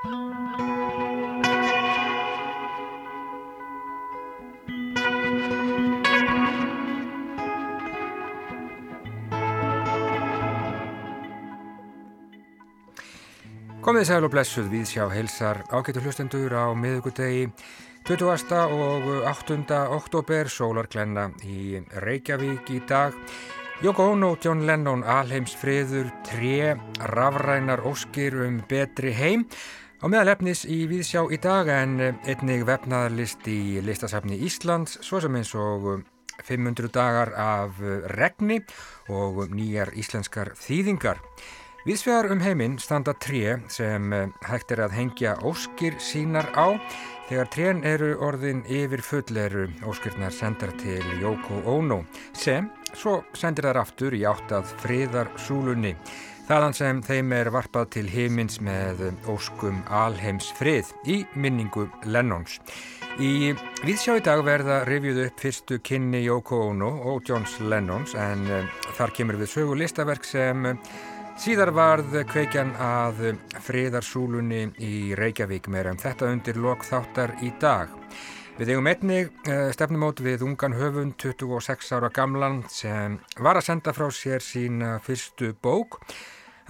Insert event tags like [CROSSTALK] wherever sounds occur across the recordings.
Komið sæl og blessuð við sjá heilsar ágættu hlustendur á miðugudegi 20. og 8. oktober sólarklenna í Reykjavík í dag. Joko Ono, John Lennon, Alheims friður, tre, rafrænar óskir um betri heim á meðalefnis í Víðsjá í dag en einnig vefnaðarlist í listasafni Íslands svo sem eins og 500 dagar af regni og nýjar íslenskar þýðingar. Viðsvegar um heiminn standa tré sem eh, hægt er að hengja óskir sínar á. Þegar trén eru orðin yfir fulleru óskirnar sendar til Yoko Ono sem svo sendir þær aftur í áttað friðar súlunni. Þaðan sem þeim er varpað til heimins með óskum alheims frið í minningu Lennons. Í viðsjá í dag verða revjuð upp fyrstu kynni Yoko Ono og Johns Lennons en eh, þar kemur við sögu listaverk sem Síðar varð kveikjan að friðarsúlunni í Reykjavík meira um þetta undir lokþáttar í dag. Við eigum einnig uh, stefnumót við ungan höfund 26 ára gamlan sem var að senda frá sér sína fyrstu bók.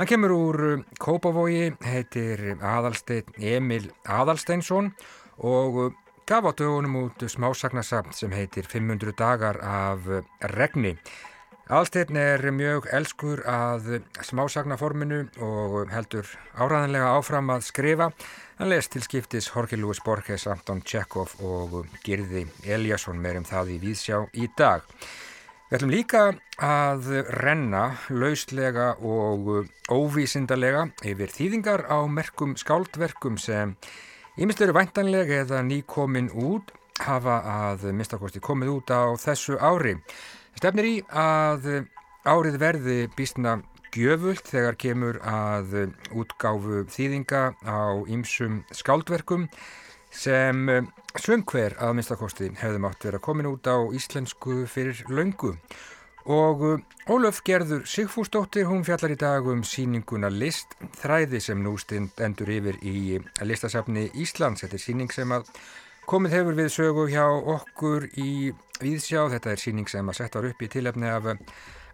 Hann kemur úr Kópavogi, heitir Adalstein Emil Adalsteinsson og gaf á dögunum út smásagnasafn sem heitir 500 dagar af regni. Alsteinn er mjög elskur að smásagnaforminu og heldur áræðanlega áfram að skrifa. Hann les til skiptis Jorge Luis Borges, Anton Tjekov og Girði Eliasson meirum það í Víðsjá í dag. Við ætlum líka að renna lauslega og óvísindarlega yfir þýðingar á merkum skáldverkum sem ímest eru væntanlega eða nýkomin út hafa að mistakosti komið út á þessu ári. Stefnir í að árið verði býstna gjöfult þegar kemur að útgáfu þýðinga á ýmsum skáldverkum sem svöngver að minnstakosti hefðum átt verið að komin út á íslensku fyrir löngu. Og Ólöf Gerður Sigfúsdóttir, hún fjallar í dag um síninguna List, þræði sem nú stund endur yfir í listasafni Íslands. Þetta er síning sem að komið hefur við sögu hjá okkur í Víðsjá. Þetta er síning sem að setja upp í tilefni af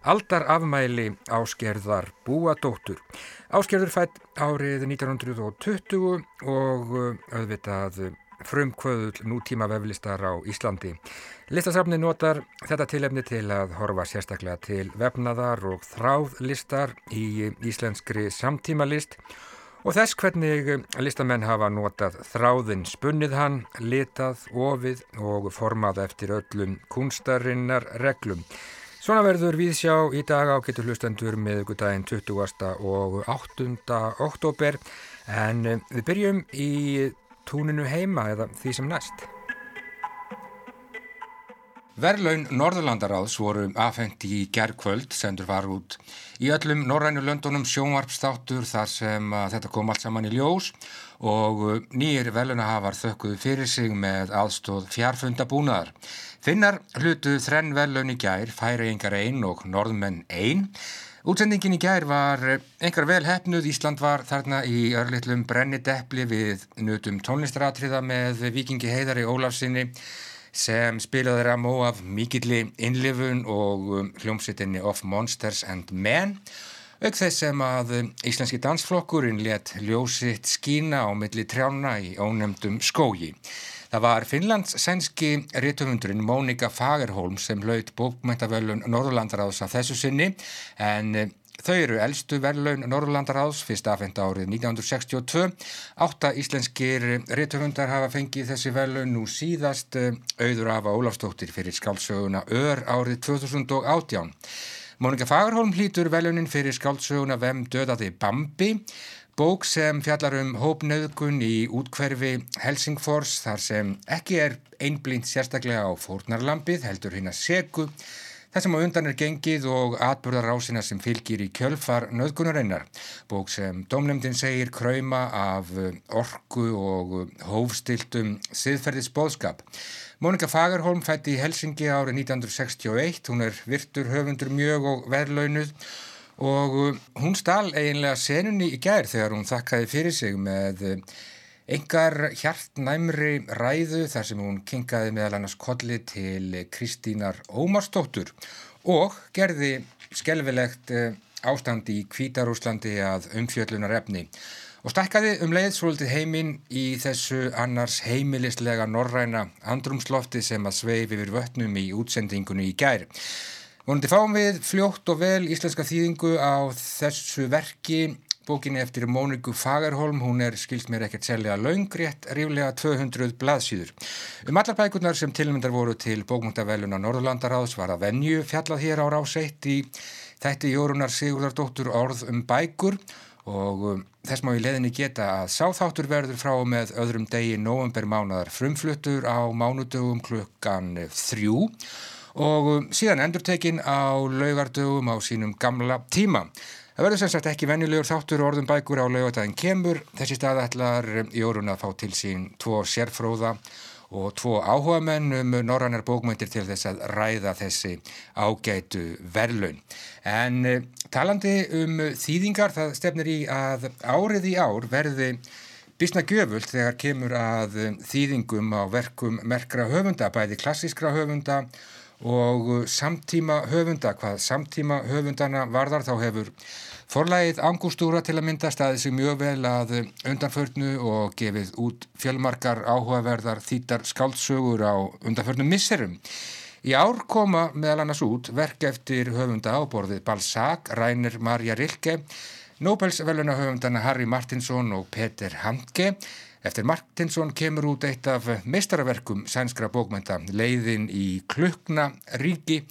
aldar afmæli áskerðar búadóttur. Áskerður fætt árið 1920 og auðvitað frumkvöðul nútíma veflistar á Íslandi. Listasafni notar þetta tilefni til að horfa sérstaklega til vefnaðar og þráðlistar í íslenskri samtímalist og þess hvernig listamenn hafa notað þráðin spunnið hann, litað, ofið og formað eftir öllum kunstarinnar reglum. Svona verður við sjá í dag á getur hlustendur með daginn 20. og 8. oktober en við byrjum í túninu heima eða því sem næst. Verlaun Norðurlandaráðs voru afhengt í gerðkvöld, sendur var út í öllum norrænu löndunum sjónvarpstáttur þar sem þetta kom allt saman í ljós og nýjir verlaunahafar þökkuðu fyrir sig með aðstóð fjarfundabúnaðar. Finnar hlutu þrenn verlaun í gær, færi engar einn og norðmenn einn. Útsendingin í gær var engar vel hefnuð, Ísland var þarna í örlittlum brennideppli við nutum tónlistaratriða með vikingi heiðari Ólafsinni sem spilaði Ramó af mikilli innlifun og um, hljómsveitinni of Monsters and Men auk þess sem að um, íslenski dansflokkurinn let ljósitt skína á milli trjána í ónemdum skógi. Það var Finnlands sænski rítumundurinn Mónika Fagerholm sem hlaut bókmæntavölun Norðurlandaráðs af þessu sinni en Þau eru eldstu verðlaun Norrlandaráðs fyrst afhengta árið 1962. Átta íslenskir réttöfundar hafa fengið þessi verðlaun nú síðast eh, auður af Ólafstóttir fyrir skálsöguna ör árið 2018. Mónika Fagerholm hlýtur verðlaunin fyrir skálsöguna Vem dödaði Bambi, bók sem fjallar um hópnöðgun í útkverfi Helsingfors þar sem ekki er einblind sérstaklega á fórnarlampið heldur hinn að segu Þessum á undan er gengið og atbyrðarásina sem fylgir í kjölfar nöðgunarinnar. Bók sem domlemdin segir kræma af orgu og hófstiltum siðferðis bóðskap. Mónika Fagerholm fætti í Helsingi árið 1961. Hún er virtur höfundur mjög og verðlaunuð og uh, hún stál eiginlega senunni í gær þegar hún þakkaði fyrir sig með engar uh, hjartnæmri ræðu þar sem hún kingaði meðal annars kolli til Kristínar Ómarstóttur og gerði skelvilegt uh, ástand í Kvítarúslandi að umfjöllunar efni og stakkaði um leið svolítið heiminn í þessu annars heimilislega norræna andrumslofti sem að sveifi yfir vötnum í útsendingunni í gær. Vonandi fáum við fljótt og vel íslenska þýðingu á þessu verki, bókinni eftir Móniku Fagerholm, hún er skilst mér ekkert selja laungrétt, ríflega 200 blaðsýður. Um allar bækurnar sem tilmyndar voru til bókmúntaveluna Norðurlandaráðs var að venju fjallað hér á ráseitt í þætti Jórunar Sigurdardóttur orð um bækur. Og um, þess má ég leðinni geta að sáþáttur verður frá með öðrum degi november mánadar frumfluttur á mánudögum klukkan þrjú. og um, síðan endurtekin á laugardögum á sínum gamla tíma. Það verður sem sagt ekki venjulegur þáttur orðum bækur á laugadaginn kemur. Þessi stað ætlar Jórun að fá til sín tvo sérfróða og tvo áhuga menn um norrannar bókmyndir til þess að ræða þessi ágætu verðlaun. En eh, talandi um þýðingar, það stefnir í að árið í ár verði Bísna gjöfult þegar kemur að þýðingum á verkum merkra höfunda, bæði klassískra höfunda og uh, samtíma höfunda, hvað samtíma höfundana varðar þá hefur forlægið Angústúra til að mynda staðið sig mjög vel að undanförnu og gefið út fjölmarkar áhugaverðar þýtar skáldsögur á undanförnum misserum. Í ár koma meðal annars út verk eftir höfunda áborðið Balzac, Rainer Maria Rilke, Nobels veluna höfundana Harry Martinson og Peter Handke Eftir Martinsson kemur út eitt af meistaraverkum sænskra bókmænta leiðin í klukna ríki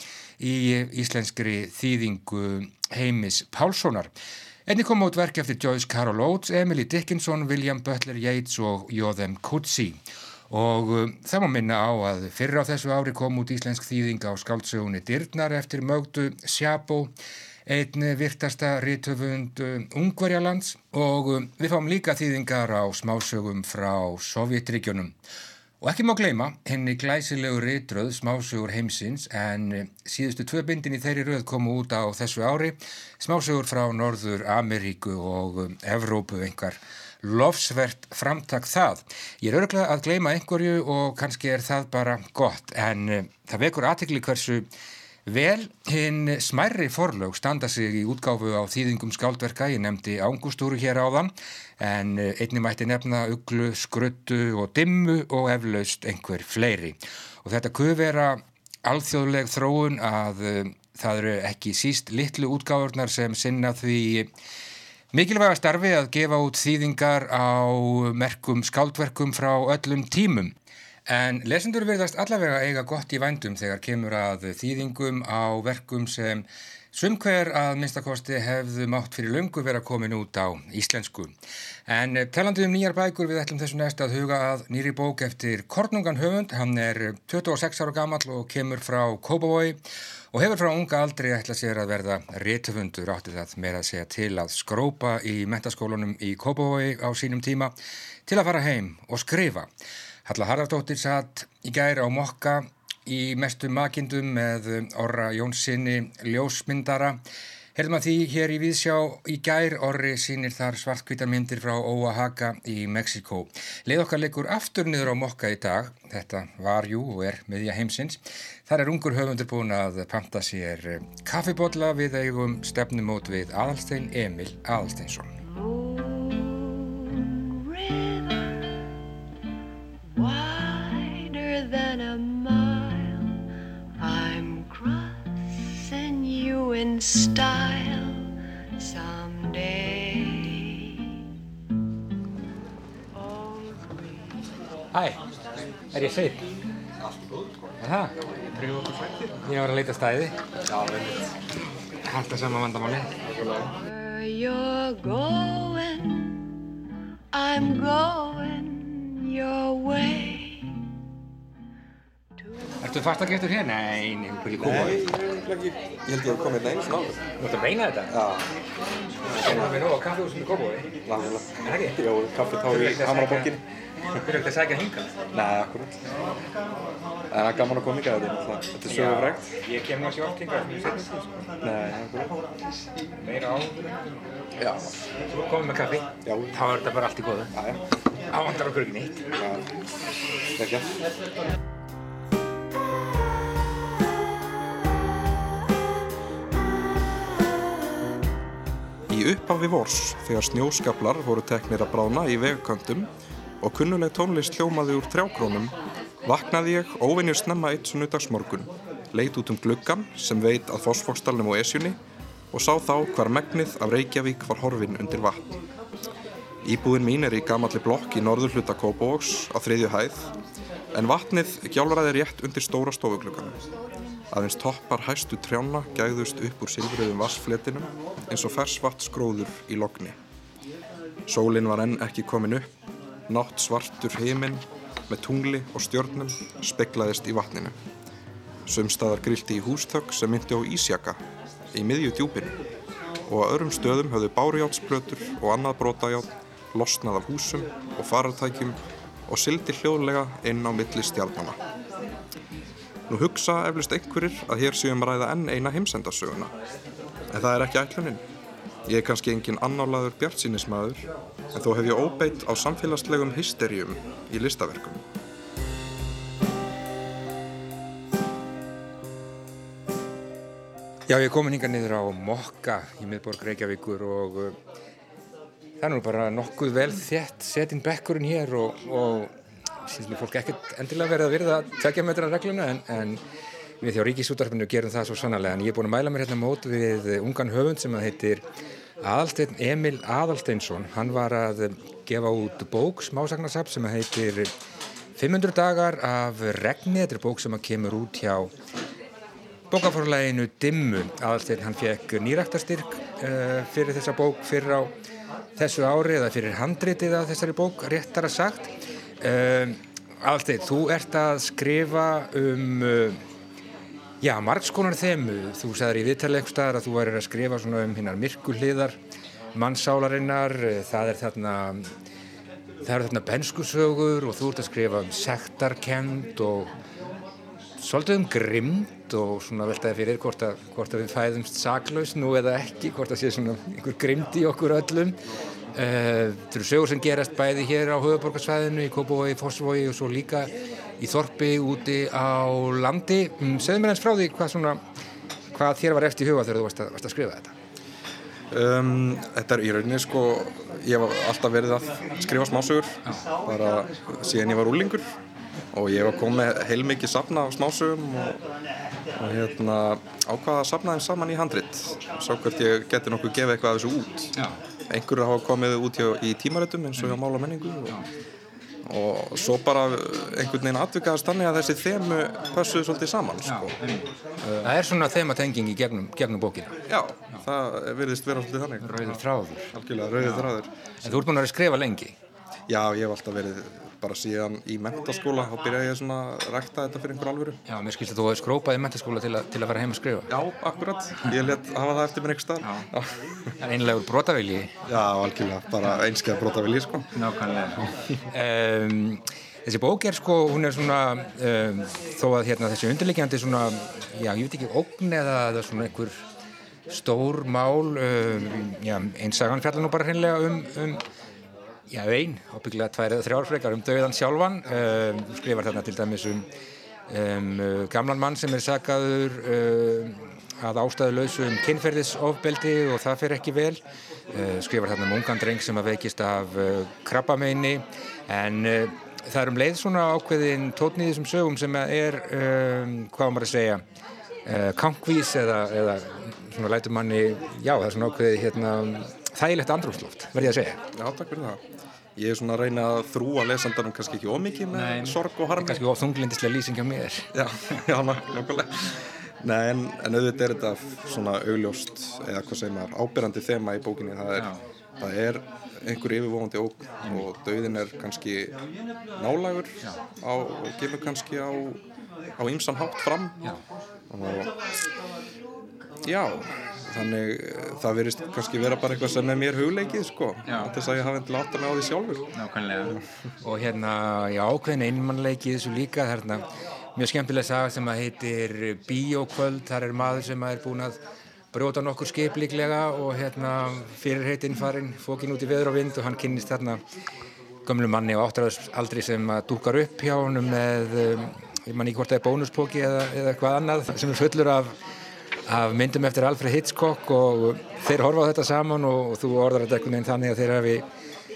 í íslenskri þýðingu heimis Pálssonar. Enni kom út verk eftir Joyce Carol Oates, Emily Dickinson, William Butler Yeats og Jóðem Kutsi. Og um, það má minna á að fyrra á þessu ári kom út íslensk þýðing á skáldsögunni Dyrnar eftir mögdu Sjabó einn virtasta rítöfund um, Ungverjalands og um, við fáum líka þýðingar á smásögum frá Sovjetríkjunum. Og ekki má gleyma henni glæsilegu rítröð smásögur heimsins en um, síðustu tvö bindin í þeirri röð komu út á þessu ári smásögur frá Norður Ameríku og Evrópu einhver lofsvert framtak það. Ég er öruglega að gleyma einhverju og kannski er það bara gott en það vekur aðtikli hversu Vel, hinn smærri forlög standa sig í útgáfu á þýðingum skáldverka, ég nefndi ángustúru hér á þann, en eh, einni mætti nefna uglu, skruttu og dimmu og eflaust einhver fleiri. Og þetta kuð vera alþjóðleg þróun að uh, það eru ekki síst litlu útgáfurnar sem sinna því mikilvæga starfi að gefa út þýðingar á merkum skáldverkum frá öllum tímum. En lesendur verðast allavega eiga gott í vændum þegar kemur að þýðingum á verkum sem sumkver að minnstakosti hefðu mátt fyrir lungu vera komin út á íslensku. En talandi um nýjar bækur við ætlum þessu næst að huga að nýri bók eftir Kornungan Höfund. Hann er 26 ára gammal og kemur frá Kópavói og hefur frá unga aldrei ætla sér að verða réttöfundur átti það með að segja til að skrópa í mentaskólanum í Kópavói á sínum tíma til að fara heim og skrifa. Halla Haraldóttir satt í gæri á mokka í mestu makindum með Orra Jónssoni ljósmyndara. Herðum að því hér í Víðsjá í gær orri sínir þar svartkvítarmyndir frá Oaxaca í Mexiko. Leið okkar leikur aftur niður á mokka í dag. Þetta var jú og er meðja heimsins. Þar er ungur höfundur búin að panta sér kaffibotla við eigum stefnumót við Adalstein Emil Adalsteinsson. You in style someday. Hæ, er ég sveit? Er það? Ég var að leita stæði. Að sama vandamáli. You're going, I'm going your way Ertu fastagestur hér? Nei, nei, hún er ekki komið. Nei, ég, ekki, ég held ég hef komið hérna einu svona áður. Þú ætti að meina þetta? Já. Það er mér nóg á kaffehúsinu í Kópói. Náttúrulega. En ekki? Jó, kaffetá í Hamaraborginni. Þú fyrir ekki að segja hingað? Nei, akkurat. En það er gaman að koma hingað, þetta þetta er sögufrækt. Ég kem að sjá oft hingað, mjög því, sko. Nei, akkurat. Meira á. Upphafi vors, þegar snjóskaplar voru teknir að brána í vegkantum og kunnuleg tónlist hljómaði úr trjákrónum, vaknaði ég óvinnir snemma eitt sunnudagsmorgun, leit út um gluggan sem veit að fósfókstalnum og esjunni og sá þá hvar megnið af Reykjavík var horfin undir vatn. Íbúðin mín er í gamalli blokk í norður hluta Kópavóks á þriðju hæð en vatnið gjálraði rétt undir stóra stofuglugganum. Aðeins toppar hæstu trjána gæðust upp úr silfriðum vassfletinum eins og fersvart skróður í lokni. Sólinn var enn ekki komin upp, nátt svartur heiminn með tungli og stjörnum speklaðist í vatninu. Sumstaðar grilti í hústökk sem myndi á Ísjaka í miðju djúpinu og á öðrum stöðum höfðu bárjátsplötur og annað brótajátt losnað af húsum og farartækjum og sildi hljóðlega inn á milli stjálfana. Nú hugsa eflust einhverjir að hér séum að ræða enn eina heimsendasöguna. En það er ekki ætlunin. Ég er kannski engin annálaður bjartsýnismæður, en þó hef ég óbeitt á samfélagslegum hysterjum í listaverkum. Já, ég er komin hinga niður á Mokka í miðborg Reykjavíkur og uh, það er nú bara nokkuð vel þétt setinn bekkurinn hér og, og síðan fólk ekkert endilega verið að virða tvekja metra regluna en, en við þjá Ríkisútarfinu gerum það svo sannarlega. En ég er búin að mæla mér hérna mót við ungan höfund sem að heitir Aðalstein Emil Aðalsteinsson. Hann var að gefa út bók smásagnarsap sem að heitir 500 dagar af regni. Þetta er bók sem að kemur út hjá bókaforleginu Dimmu. Aðalstein hann fekk nýræktarstyrk uh, fyrir þessa bók fyrir á þessu ári eða fyrir handritið af þessari bók réttar að sagt Um, Alþið, þú ert að skrifa um uh, já, margskonar þemu. Þú sagðir í staðar að þú væri að skrifa um hinnar myrkuhliðar mannsálarinnar það er þarna það eru þarna benskusögur og þú ert að skrifa um sektarkend og svolítið um grimd og svona veltaði fyrir hvort að, hvort að við fæðumst saklaus nú eða ekki, hvort að sé svona einhver grimd í okkur öllum. Eh, þetta eru sögur sem gerast bæði hér á höfuborgarsvæðinu, í Kópavogi, Fossvogi og svo líka í Þorpi úti á landi. Mm, segðu mér eins frá því hvað, svona, hvað þér var eftir í huga þegar þú varst að, varst að skrifa þetta? Um, þetta er í rauninni sko, ég hef alltaf verið að skrifa smásögur, bara síðan ég var úlingur og ég hef komið heilmikið safna á smásögum og, og hérna ákvaða að safna þeim saman í handrit, svo hvert ég geti nokkuð gefið eitthvað af þessu út. Já einhverju hafa komið út hjá, í tímarættum eins og hjá Mála menningu og, og svo bara einhvern veginn atvikaðast þannig að þessi þemu passuði svolítið saman sko. Það er svona þematenging í gegnum, gegnum bókina. Já, Já. það virðist vera svolítið þannig. Rauður þráður. Algjörlega, rauður þráður. En þú ert búin að skrifa lengi Já, ég hef alltaf verið bara síðan í mentaskóla þá byrjaði ég svona að rækta þetta fyrir einhver alvöru. Já, mér skilst að þú hefði skrópað í mentaskóla til, til að fara heim að skrifa. Já, akkurat, ég let hafa það eftir mér einhver stað En einlegur brotavili Já, algjörlega, bara einskjað brotavili sko. Nákvæmlega. Um, Þessi bók er sko, hún er svona um, þó að hérna, þessi undirleikjandi svona, já, ég veit ekki, ógn eða, eða svona einhver stór mál um, já, einsagan fjallar nú bara hreinlega um, um já, einn, ábygglega tvær eða þrjár frekar um döðan sjálfan um, skrifar þarna til dæmis um, um gamlan mann sem er sagaður um, að ástæðu lausu um kynferðisofbeldi og það fer ekki vel uh, skrifar þarna um ungan dreng sem að veikist af uh, krabbameini en uh, það er um leið svona ákveðin tótni í þessum sögum sem er um, hvað maður að segja kankvís eða, eða svona lætur manni já það er svona ákveði hérna þægilegt andrúmsloft, verði að segja. Já, takk fyrir það. Ég er svona að reyna að þrúa lesandarum kannski ekki ómikið með Nei, sorg og harmi. Kannski óþunglindislega lýsing á mér. Já, [LAUGHS] já, nákvæmlega. Nei, en, en auðvitað er þetta svona augljóst, eða hvað segir maður, ábyrrandi þema í bókinni. Það er, það er einhver yfirvóðandi óg og dauðin er kannski nálagur á, og gefur kannski á á ýmsan hátt fram Já. og já, þannig eh, það verist kannski vera bara eitthvað sem er mér hugleikið sko, þess að ég hafi endilega átt að með á því sjálfur. Nákvæmlega. Og hérna, já, ákveðin einmannleiki í þessu líka, það hérna mjög skemmtileg saga sem að heitir Bíókvöld, þar er maður sem er búinn að brjóta nokkur skip líklega og hérna fyrir heitinn farinn, fókin út í veður og vind og hann kynnist þarna gömlu manni á áttræðus aldri sem að dúkar upp hjá honum með, um, ég man ekki hvort það er bónuspóki eða, eða eitthvað annað sem er fullur af, af myndum eftir Alfred Hitchcock og þeir horfa á þetta saman og þú orðar þetta einhvern veginn þannig að þeir hafi,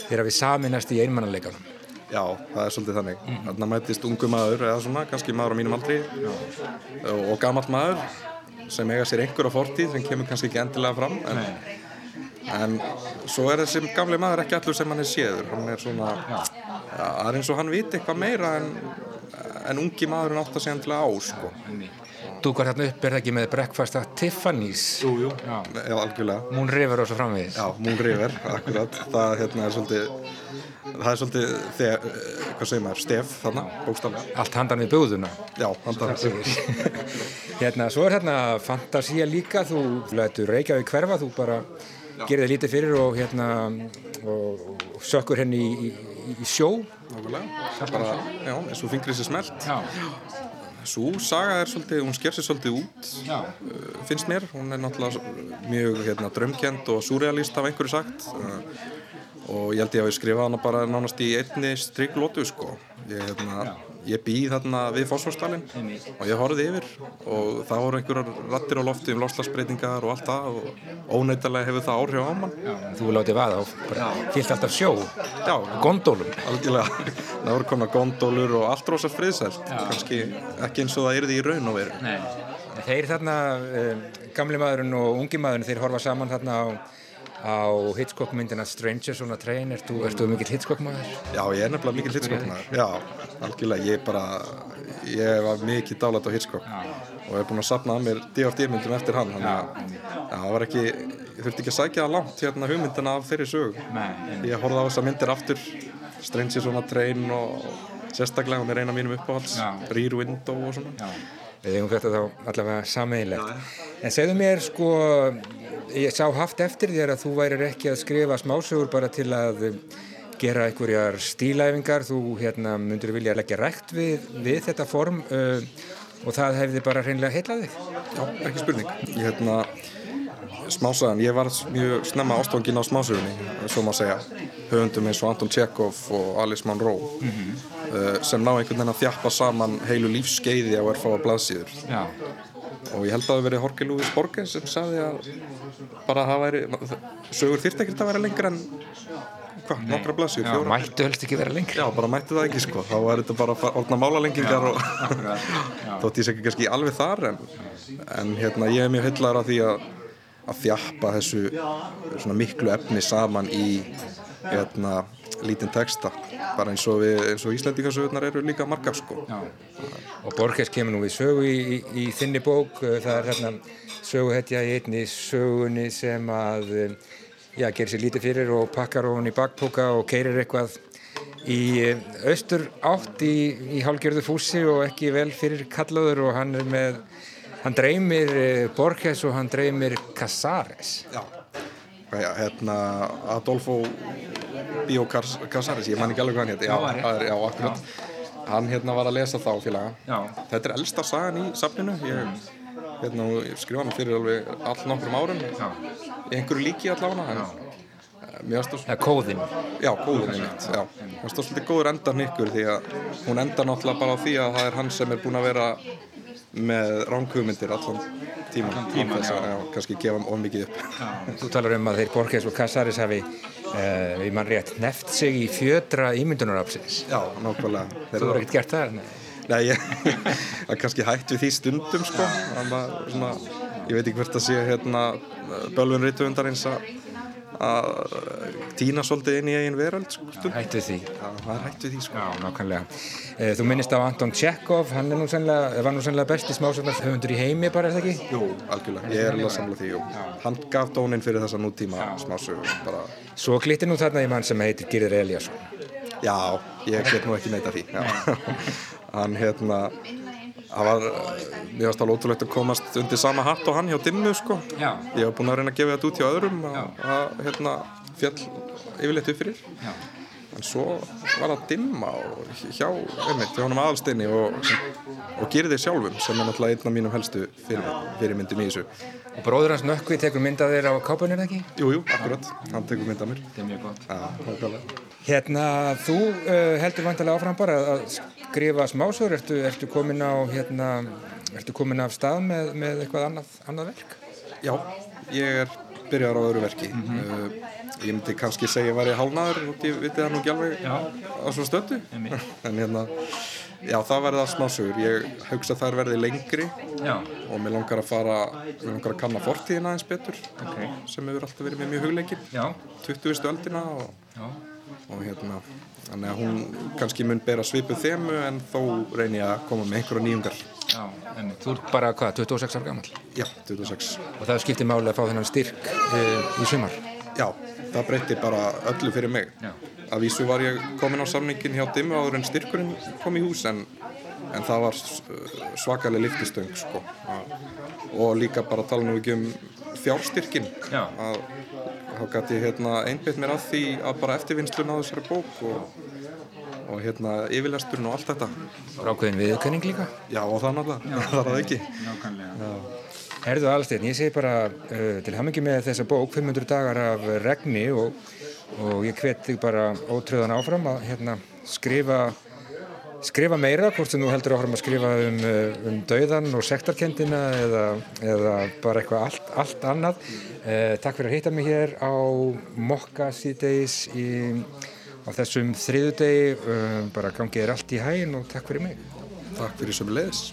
þeir hafi saminast í einmannleikanum. Já, það er svolítið þannig. Þarna mætist ungu maður, eða svona, kannski maður á mínum aldri og, og gamall maður sem eiga sér einhverja fortíð sem kemur kannski ekki endilega fram en, en svo er þessi gamli maður ekki allur sem hann er séður. Hann er svona, ja, það er eins og hann viti eitthvað meira en, en ungi að segja endilega á, sko. Dúkar þarna upp er það ekki með breakfast at Tiffany's Jú, jú. Já. Algjörlega. Moon River og svo framvegis Já, Moon River, akkurat. Það hérna, er svolítið, það er svolítið, þegar, eh, hvað segir maður, stef þarna, bókstaflega. allt handan við búðuna Já, hann það. [LAUGHS] hérna, svo er hérna fantasía líka þú lætur Reykjavík hverfa þú bara gerir þið lítið fyrir og hérna og, og sökkur henni í, í, í sjó Nákvæmlega, bara, já, eins og fingrið sér smelt. já, Sú saga er svolítið, hún sker sér svolítið út, uh, finnst mér. Hún er náttúrulega mjög hérna, drömkjent og surrealist af einhverju sagt. Uh, og ég held ég að ég skrifa hana bara nánast í einni striklótu, sko. Ég, hérna, ég býð þarna við fósforstalinn og ég horfði yfir og það voru einhverjar rattir á lofti um lofslagsbreytingar og allt það og óneittalega hefur það áhrif á mann. já þú látið vaða og fyllt alltaf sjó Já, gondólum algjörlega. [LAUGHS] Það voru komna gondólur og allt rosa friðsælt. Kannski ekki eins og það yrði í raun og veru. Nei. Þeir þarna, um, gamli maðurinn og ungi maðurinn, þeir horfa saman þarna á, á Hitchcock myndina Strangers on a Train. Ertu, ertu mikill Hitchcock maður? Já, ég er nefnilega mikil Hitchcock-maður. Já, algjörlega. Ég bara, ég var mikið dálætt á Hitchcock og hef búinn að sapna að mér D.O.D. myndum eftir hann. Þannig að já, það var ekki, ég þurfti ekki að sækja það langt hérna hugmyndina af þeirri sögu. Nei. Ég horfði á þessar myndir aftur, Strangers on a Train og sérstaklega, hún er eina mínum uppáhalds, Já. Rear Window og svona. Já. Við eigum þetta þá allavega sameiginlegt. En segðu mér sko, ég sá haft eftir þér að þú værir ekki að skrifa smásögur bara til að um, gera einhverjar stílæfingar, þú hérna myndur vilja leggja rækt við, við þetta form uh, og það hefði bara hreinlega heillað þig. Já, ekki spurning. Ég hérna, smásagan, ég var mjög snemma ástofangin á smásögunni, svo má segja. Höfundum eins og Anton Tjekov og Alice Munro uh, sem ná einhvern veginn að þjappa saman heilu lífskeiði á erfáa blaðsíður. Já. Og ég held að það veri Jorge Luis Borges sem sagði að bara það væri, sögur þyrfti ekkert að vera lengra en, hvað, nokkra fjóra? mættu helst ekki vera lengri. Já, bara mætti það ekki sko, þá var þetta bara orðna málalengingar og þótt ég sé ekki kannski alveg þar en, en hérna ég er mjög heillar af því að, að þjappa þessu svona miklu efni saman í hérna lítinn texta. Bara eins og, og Íslandingasögurnar eru líka margar sko. Já. Og Borges kemur nú við sögu í, í, í þinni bók, uh, það er þarna söguhetja í einni sögunni sem að um, já, gerir sér lítið fyrir og pakkar hún í bakpoka og keirir eitthvað í um, austur átt í, í hálgjörðu fúsi og ekki vel fyrir kallaður og hann er með, hann dreymir Borges og hann dreymir Casares. Já, já hérna Adolfo Bíó Casares, ég man ekki alveg hvað hann hétt já, akkurat. Hann hérna var að lesa þá félaga. Þetta er elsta sagan í safninu. Ég, hérna, ég skrifa hann fyrir alveg all nokkrum árum. Einhverju líki allavega eh, það er kóðinn. Já, já. Það er svolítið góður endan ykkur því að hún endar náttúrulega bara á því að það er hann sem er búinn að vera með ránkugmyndir allan tíman. tímann, þess að, já. kannski gefa of mikið upp. Þú talar um að þeir Borges og Casares hafi, uh, við mann rétt, neft sig í fjödra ímyndunarafsins. Já, nákvæmlega. Þeir Þú hefur ekkert gert það? Nei. Nei, ég kannski hætt við því stundum, sko. Að svona, ég veit ekki hvert að sé hérna bölvun reytuundarins að að týna svolítið inn í eigin veröld, sko. Hættu því. Það er hætt við því, sko. Já. Eh, Þú minnist á Anton Tjekov, hann nú sennilega, var nú sennilega besti smásögnar höfundur í heimi bara, er það ekki? Jú, algjörlega, ég er alveg að samla því. Hann gaf dónin fyrir þessa nútíma bara, Svo glittir nú þarna í mann sem heitir Girður Eliasson. já, ég get nú ekki neita því. [LAUGHS] Hann, hérna, það var, mér varst alveg ótrúlegt að komast undir sama hatt og hann hjá Dimmu sko. Já. Ég hef búin að reyna að gefa þetta út hjá öðrum það hérna, fjall yfirleitt upp fyrir. Já. En svo var það Dimma og hjá, einmitt, hjá honum aðalsteini og, og gerði þið sjálfum sem er náttúrulega einn af mínum helstu fyrir, fyrirmyndum í þessu. Og bróður hans nökkvi tekur myndað þér á kápunir ekki? Jú, jú, akkurat, hann tekur mynd af mér. Það er mjög gott. Nákvæmlega. Hérna, þú uh, heldur vantilega áfram bara að skrifa smásögur, ertu, ertu komin á, hérna, ertu komin af stað með, með eitthvað annað, annað verk? Já, ég er byrjar á öðru verki. uh, ég myndi kannski segja að ég var í hálnaður og ég viti það nú ekki alveg á svona stöndu. [LAUGHS] en hérna, já, það verði það smásögur. Ég hugsa að þær verði lengri Já. og mér langar að fara, mér langar að kanna fortíðina aðeins betur Ok. sem hefur alltaf verið með mjög hugleikin. Já. 20. öldina og, og hérna, þannig að hún kannski mun bera svipuð þemu en þó reyni ég að koma með einhverja nýjungar. Já, en þú ert bara, hvað, 26 ára gammal? Já, 26. Og það skiptir máli að fá þennan styrk uh, í sumar? Já, það breytti bara öllu fyrir mig. Já. Að vísu var ég komin á samningin hjá Dimmu áður en styrkurinn kom í hús en, en það var s- svakaleg liftistöng sko. Og líka bara tala nú ekki um fjárstyrkin. Já. Að, þá gæti ég hérna einbytt mér að því að bara eftirvinnslun á þessari bók og, og hérna yfirlesturinn og allt þetta. Rákveðin viðkenning líka? Já, og það náttúrulega, [LAUGHS] það er það ekki. Nákvæmlega. Herðu Alsteinn, ég segi bara uh, til hamingi með þessa bók 500 dagar af regni og, og ég hvet þig bara ótröðan áfram að hérna, skrifa skrifa meira, hvort sem þú heldur áfram að skrifa um, uh, um dauðan og sektarkendina eða, eða bara eitthvað allt, allt annað. Uh, takk fyrir að hitta mig hér á Mokka síðdeis á þessum þriðudegi, uh, bara gangið er allt í hægin og takk fyrir mig. Takk fyrir sem leiðis.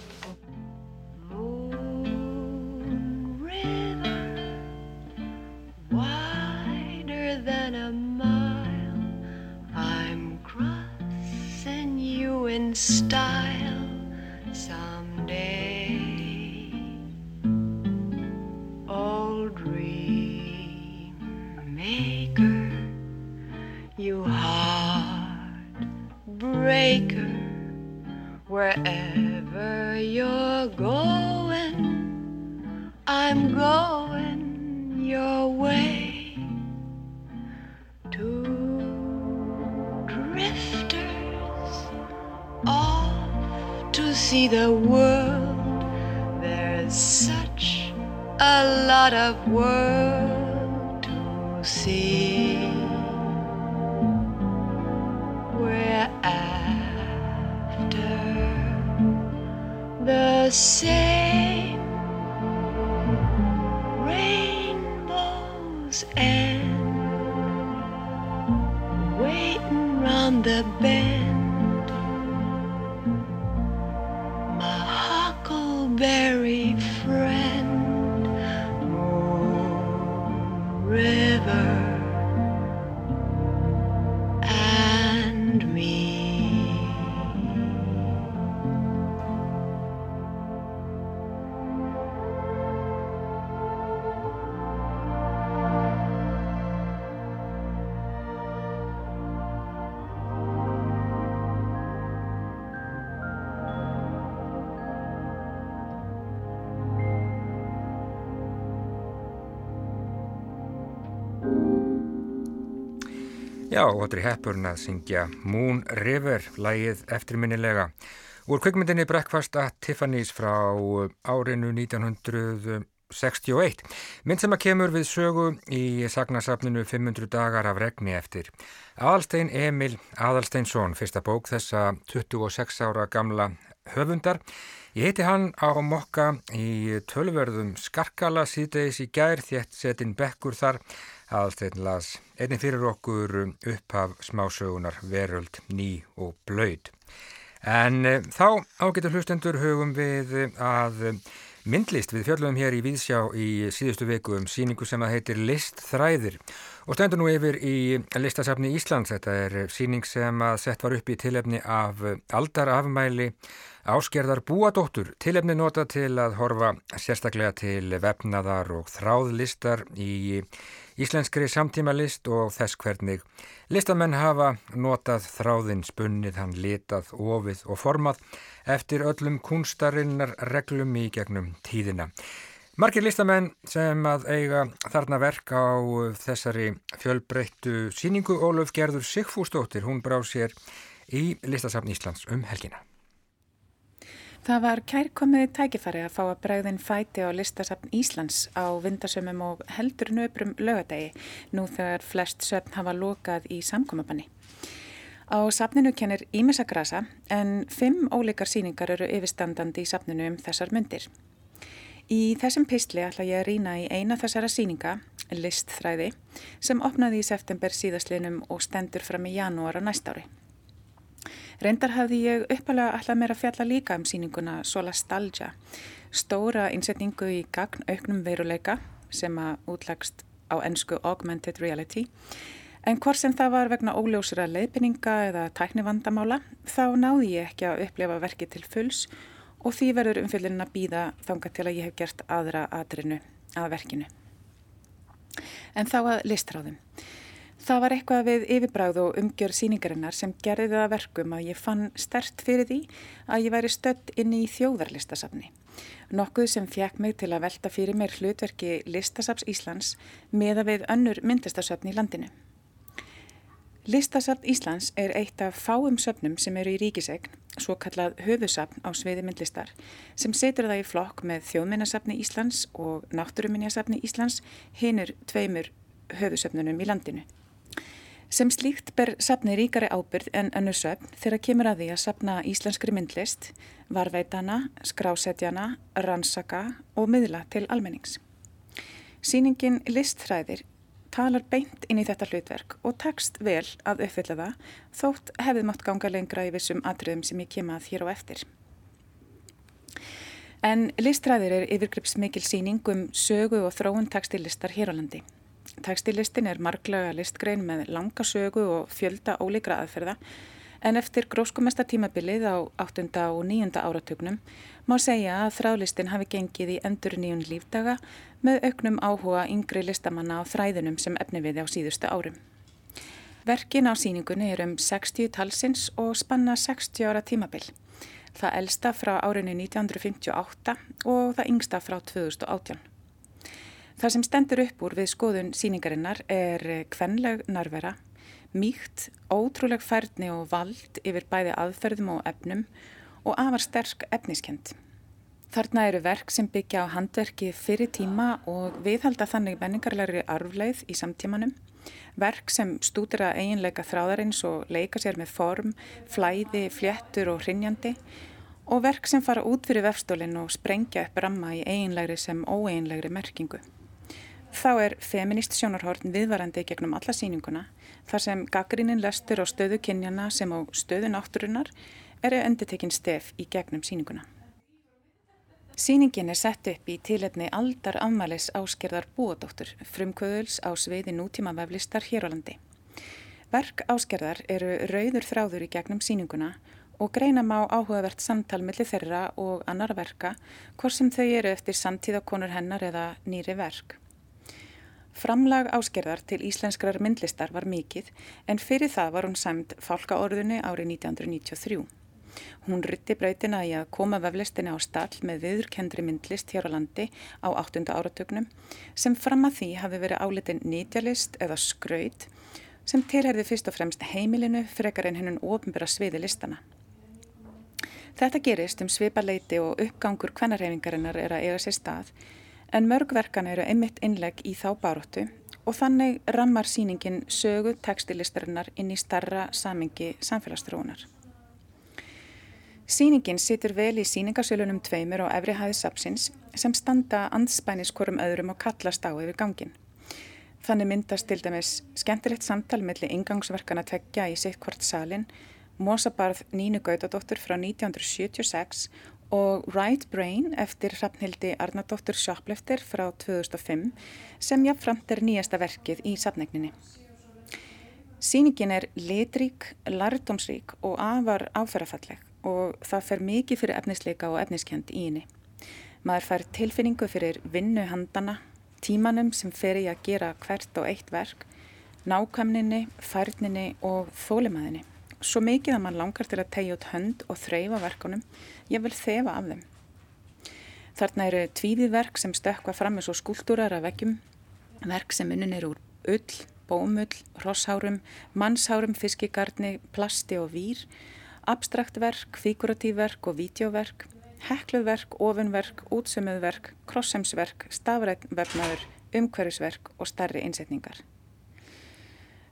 Já, er heppurinn að syngja Moon River, lægið eftirminnilega. Úr kvikmyndinni Breakfast at Tiffany's frá árinu 1961. Mynd sem að kemur við sögu í sagnasafninu 500 dagar af regni eftir. Aðalstein Emil Aðalsteinsson, fyrsta bók þessa 26 ára gamla höfundar. Ég heiti hann á mokka í tölverðum skarkala síðdeis í gær þétt setin bekkur þar aðalsteinn las einnig fyrir okkur upphaf smásögunar veröld ný og blöyt. En e, þá ágættu hlustendur hugum við að myndlist við fjöldum hér í Víðsjá í síðustu viku um síningu sem að heitir Listþræðir og stendur nú yfir í listasafni Íslands. Þetta er síning sem að sett var upp í tilefni af aldarafmæli Áskerðar búadóttur, tilefni nota til að horfa sérstaklega til vefnaðar og þráðlistar í íslenskri samtímalist og þess hvernig listamenn hafa notað þráðin spunnið, hann litað, ofið og formað eftir öllum kunstarinnar reglum í gegnum tíðina. Markir listamenn sem að eiga þarna verk á þessari fjölbreyttu síningu Óluf Gerður Sigfúsdóttir, hún brá sér í listasafn Íslands um helgina. Það var kærkomið tækifari að fá að bregðin fæti á listasafn Íslands á vindasömmum og heldur nöbrum lögadegi nú þegar flest söfn hafa lokað í samkomabanni. Á safninu kennir Ímessa Grasa en fimm ólíkar síningar eru yfirstandandi í safninu um þessar myndir. Í þessum pistli ætla ég að rýna í eina þessara síninga, Listþræði, sem opnaði í september síðastlinum og stendur fram í janúar á næstári. Reyndar hafði ég uppalega alltaf meira fjalla líka um síninguna Solastalgia, stóra innsetningu í gagn auknum veruleika sem að útlægst á ennsku Augmented Reality. En hvort sem það var vegna óljósra leiðbynninga eða tæknivandamála, þá náði ég ekki að upplefa verkið til fulls og því verður umfyllin að býða þanga til að ég hef gert aðra aðrinu að verkinu. En þá að listráðum. Það var eitthvað við yfirbráð og umgjör síningarinnar sem gerði það verkum að ég fann stert fyrir því að ég væri stött inn í þjóðarlistasafni. Nokkuð sem fjekk mig til að velta fyrir mér hlutverki Listasaps Íslands meða við önnur myndlistasöfni í landinu. Listasafn Íslands er eitt af fáum söfnum sem eru í ríkisegn, svo kallað höfusafn á sviði myndlistar, sem setur það í flokk með þjóðminnasafni Íslands og náttúruminnjasafni Íslands hinnur tveimur höfusöfnunum í landinu. Sem slíkt ber sapni ríkari ábyrð en önnur söfn þegar kemur að því að sapna íslenskri myndlist, varveitana, skrásetjana, rannsaka og miðla til almennings. Sýningin Listþræðir talar beint inn í þetta hlutverk og tekst vel að uppfylla það þótt hefðið mátt ganga lengra í vissum atriðum sem ég kem að hér á eftir. En Listþræðir er yfirgripsmikil síning um sögu og þróun tekstilistar hér á landi. Tekstilistin er marglega listgrein með langa sögu og fjölda ólíkra aðferða en eftir gróskumesta tímabilið á 8. og 9. áratögnum má segja að þrálistin hafi gengið í endur nýjun lífdaga með auknum áhuga yngri listamanna á þræðunum sem efni við á síðustu árum. Verkin á síningunni er um 60 talsins og spanna 60 ára tímabil. Það elsta frá árinu 1958 og það yngsta frá 2018. Það sem stendur upp úr við skoðun síningarinnar er kvenleg narvera, mýkt, ótrúleg færni og vald yfir bæði aðferðum og efnum og afar sterk efniskend. Þarna eru verk sem byggja á handverki fyrir tíma og viðhalda þannig menningarlegri arfleið í samtímanum. Verk sem stúdira eiginleika þráðarins og leika sér með form, flæði, fléttur og hrinjandi og verk sem fara út fyrir vefstólinn og sprengja upp ramma í eiginlegri sem óeiginlegri merkingu. Þá er feminist sjónarhorn viðvarandi gegnum alla síninguna þar sem gaggrínin lestur á stöðu kynjana sem á stöðu náttúrunar eru endutekinn stef í gegnum síninguna. Sýningin er sett upp í tilefni aldar afmælis áskerðar búadóttur frumkvöðuls á sviði nútíma veflistar hér á landi. Verk áskerðar eru rauður þráður í gegnum síninguna og greina má áhugavert samtal millir þeirra og annar verka hvort sem þau eru eftir samtíðakonur hennar eða nýri verk. Framlag áskerðar til íslenskrar myndlistar var mikið en fyrir það var hún sæmt fálkaorðunni árið 1993. Hún rytti breytina í að koma veflistinni á stall með viðurkendri myndlist hér á landi á 8. áratögnum sem fram að því hafi verið álitin nýtjalist eða skraut sem tilherði fyrst og fremst heimilinu frekar en hennun ofinbæra sviði listana. Þetta gerist um svipaleiti og uppgangur kvennarhefingarinnar er að eiga sér stað en mörgverkan eru einmitt innlegg í þá baróttu og þannig rammar síningin sögu tekstilistarinnar inn í starra samingi samfélagsstróunar. Sýningin situr vel í síningasölunum tveimur á efri hæði sapsins sem standa anspænis hverjum öðrum og kallast á yfir gangin. Þannig myndast til dæmis skemmtilegt samtal melli ingangsverkana tveggja í sitt hvort salin, Mósabarð Nínu Gautadóttur frá 1976 og Right Brain eftir Hrafnhildi Arnardóttur Sjópleftir frá 2005 sem jáfnframt er nýjasta verkið í safnegninni. Sýningin er litrík, lærdomsrík og afar áferðafalleg og það fer mikið fyrir efnisleika og efniskjönd í henni. Maður fær tilfinningu fyrir vinnu handana, tímanum sem fer í að gera hvert og eitt verk, nákvæmninni, færninni og þólimaðinni. Svo mikið að mann langar til að tegja út hönd og þreyfa verkunum, ég vil þefa af þeim. Þarna eru tvíðið verk sem stökka fram eins og skúltúrar af veggjum, verk sem unnin eru úr ull, bómull, rosshárum, mannshárum, fiskigarni, plasti og vír, abstrakt verk, figuratíverk og vídeoverk, hekluverk, ofunverk, útsömuðverk, krossemsverk, stafrætnvefnaður, umhverfisverk og starri innsetningar.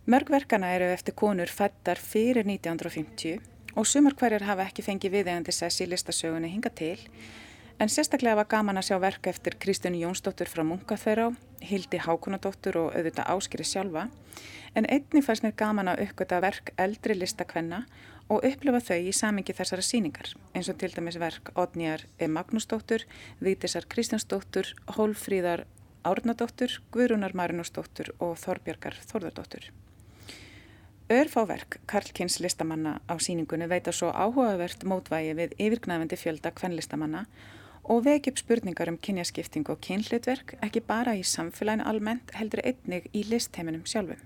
Mörgverkana eru eftir konur fættar fyrir 1950 og sumar hverjar hafa ekki fengið viðegandi sess í listasögunni hinga til en sérstaklega var gaman að sjá verka eftir Kristjánu Jónsdóttur frá Munkaþverá, Hildi Hákunadóttur og auðvitað Áskeri sjálfa en einni fannst mér gaman að uppgöta verk eldri listakvenna og upplifa þau í samingi þessara síningar eins og til dæmis verk Odnjar E. Magnúsdóttur, Vítisar Kristjánsdóttur, Hólfríðar Árnadóttur, Guðrúnar Marinósdóttur og Þorbjörgar Þorðardóttur. Örfáverk Karlkins listamanna á síningunni veita svo áhugavert mótvægi við yfirgnæfandi fjölda kvennlistamanna og veki upp spurningar um kynjaskipting og kynhlutverk ekki bara í samfélaginu almennt heldur einnig í listheiminum sjálfum.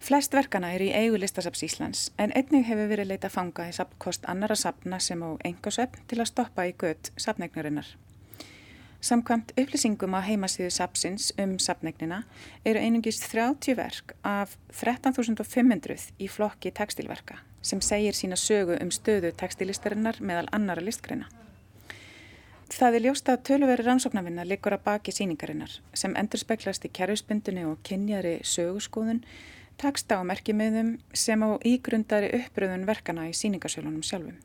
Flest verkana er í eigu listasaps Íslands en einnig hefur verið leita fanga í sapkost annara sapna sem á engasöfn til að stoppa í gött sapnegnarinnar. Samkvæmt upplýsingum á heimasíðu sapsins um sapnegnina eru einungist 30 verk af 13.500 í flokki tekstilverka sem segir sína sögu um stöðu tekstilistarinnar meðal annara listgreina. Það er ljóst að töluveri rannsóknarvinna likur að baki síningarinnar sem endur speklast í kerfspundinu og kynjari sögurskóðun, taksta á merkimiðum sem á ígrundari uppröðun verkana í síningarsölunum sjálfum.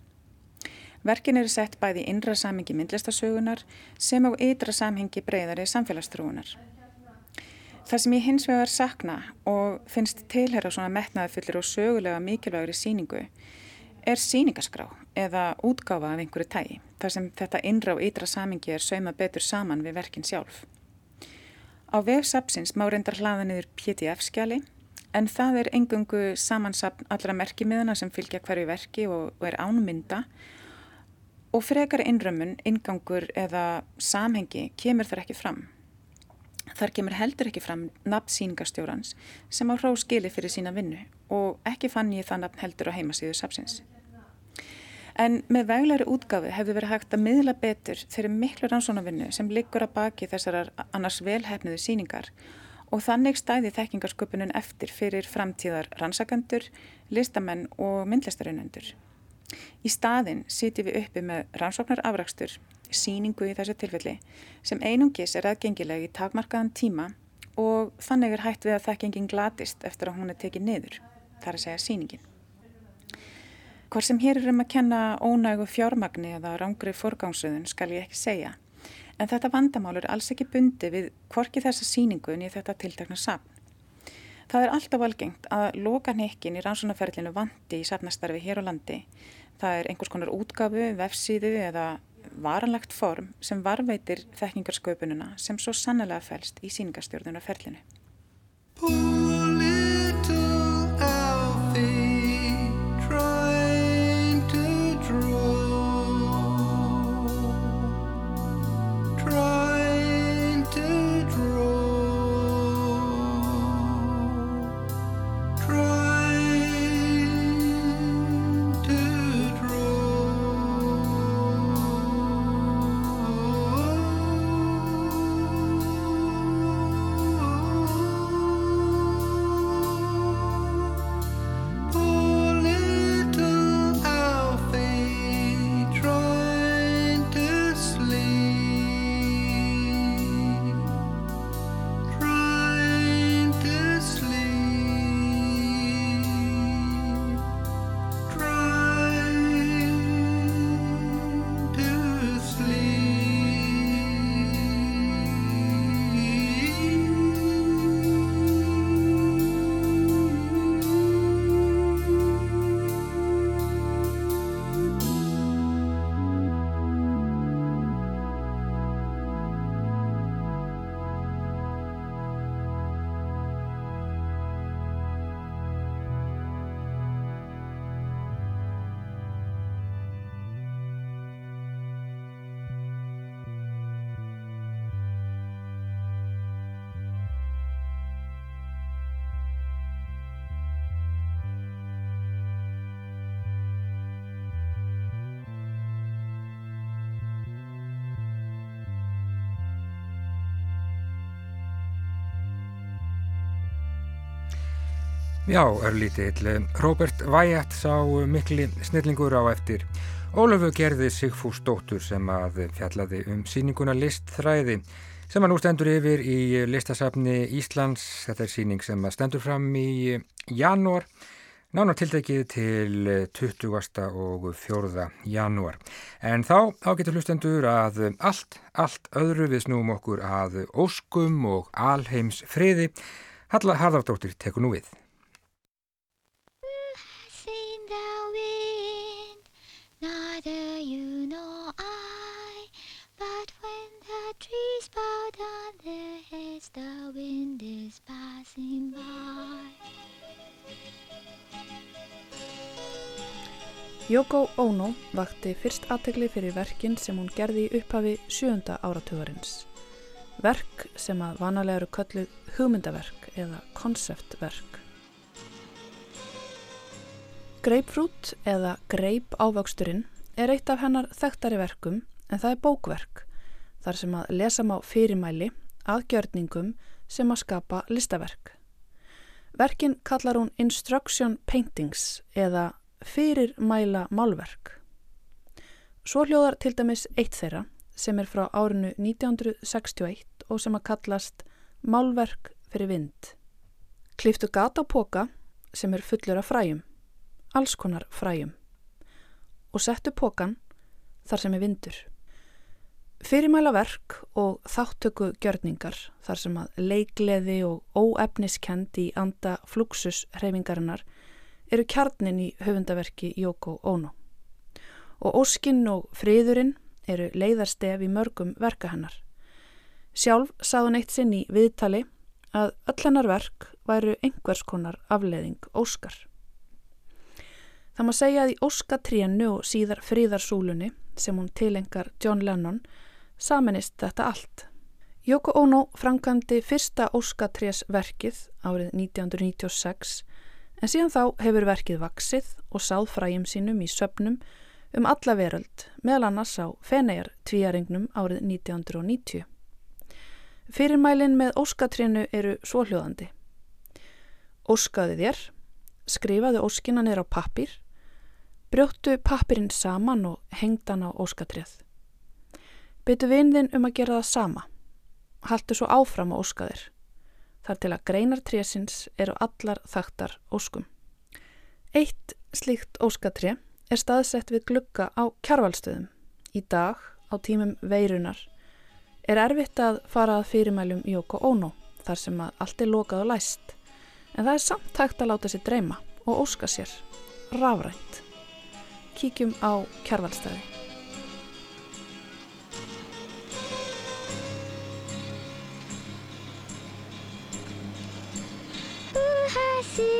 Verkin eru sett bæði í innra samhengi myndlistasögunar sem á ytra samhengi breyðari samfélagstrúunar. Það sem ég hins vegar sakna og finnst tilherra svona metnaði fullir og sögulega mikilvægri síningu er síningaskrá eða útgáfa af einhverju tægi þar sem þetta innra og ytra samhengi er sauma betur saman við verkin sjálf. Á vefsapsins má reyndar hlaða niður PDF-skjali en það er engungu samansapn allra merkimiðuna sem fylgja hverju verki og, og er ánmynda og frekar innrömmun, ingangur eða samhengi kemur þar ekki fram. Þar kemur heldur ekki fram nafn síningarstjórans sem á hró skili fyrir sína vinnu og ekki fann ég það nafn heldur á heimasíðu sapsins. En með veglæri útgafu hefði verið hægt að miðla betur þeirri miklu rannsónavinnu sem liggur að baki þessarar annars velhæfniðu síningar og þannig stæði þekkingarsköpunum eftir fyrir framtíðar rannsakandur, listamenn og myndlistarunendur. Í staðin sitjum við uppi með rannsóknar afrakstur, síningu í þessu tilfelli, sem einungis er aðgengileg í takmarkaðan tíma og þannig er hægt við að þekkingin glatist eftir að hún er tekið niður, þar að segja síningin. Hvort sem hér er um að kenna ónægu fjármagni eða rángri forgámsöðun skal ég ekki segja, en þetta vandamál er alls ekki bundi við hvorki þessa síningun í þetta tiltakna sapn. Það er alltaf algengt að loka nekkin í rannsónaferlinu vandi í sapnastarfi hér á landi Það er einhvers konar útgafu, vefsíðu eða varanlegt form sem varveitir þekkingarsköpununa sem svo sannlega fælst í síningarstjórnuna ferlinu. Já, örlítill. Robert Wyatt sá mikli snillingur á eftir. Ólöfu gerði Sigfús Dóttur sem að fjallaði um síninguna listþræði sem að nú stendur yfir í listasafni Íslands. Þetta er síning sem að stendur fram í janúar, nánar tiltekið til 20. og 4. janúar. En þá, þá getur hlustendur að allt, allt öðru við snúum okkur að óskum og alheims friði. Halla Harðardóttir tekur nú við. Trees bow down their heads, the wind is passing by. Yoko Ono vakti fyrst aðtegli fyrir verkin sem hún gerði í upphafi sjönda áratugarins. Verk sem að vanalega eru kölluð hugmyndaverk eða konseptverk. Greipfrút eða greip ávöxturinn er eitt af hennar þekktari verkum en það er bókverk þar sem að lesa má fyrirmæli að gjörningum sem að skapa listaverk. Verkin kallar hún Instruction Paintings eða fyrirmæla málverk. Svo hljóðar til dæmis eitt þeirra sem er frá árinu 1961 og sem að kallast Málverk fyrir vind. Kliftu gata á póka sem er fullur af fræjum, alls konar fræjum og settu pókan þar sem er vindur. Fyrirmæla verk og þáttöku gjörningar þar sem að leikleði og óefniskend í anda fluxus hreyfingarinnar eru kjarnin í höfundaverki Yoko Ono. Og óskinn og friðurinn eru leiðarstef í mörgum verka hennar. Sjálf sáðun eitt sinn í viðtali að öll hennar verk væru einhvers konar afleðing óskar. Það má segja að í Óskatrénu og síðar fríðarsúlunni sem hún tilengar John Lennon saminist þetta allt. Yoko Ono framkvæmdi fyrsta Óskatrés verkið árið 1996 en síðan þá hefur verkið vaksið og sáð fræjum sínum í söpnum um alla veröld meðal annars á Fenegar tvíaringnum árið 1990. Fyrirmælin með Óskatrénu eru svohljóðandi. Óskaði þér, skrifaði óskina neyra á pappir Brjóttu pappirinn saman og hengd hann á óskatrið. Byttu vinðin um að gera það sama. Haltu svo áfram á óskaðir. Þar til að greinar trésins eru allar þaktar óskum. Eitt slíkt óskatrið er staðsett við glugga á kjarvalstöðum. Í dag, á tímum veirunar, er erfitt að fara að fyrirmælum Jóko Óno þar sem að allt er lokað og læst. En það er samt hægt að láta sér dreyma og óska sér rafrænt kíkjum á kjarvalstæði.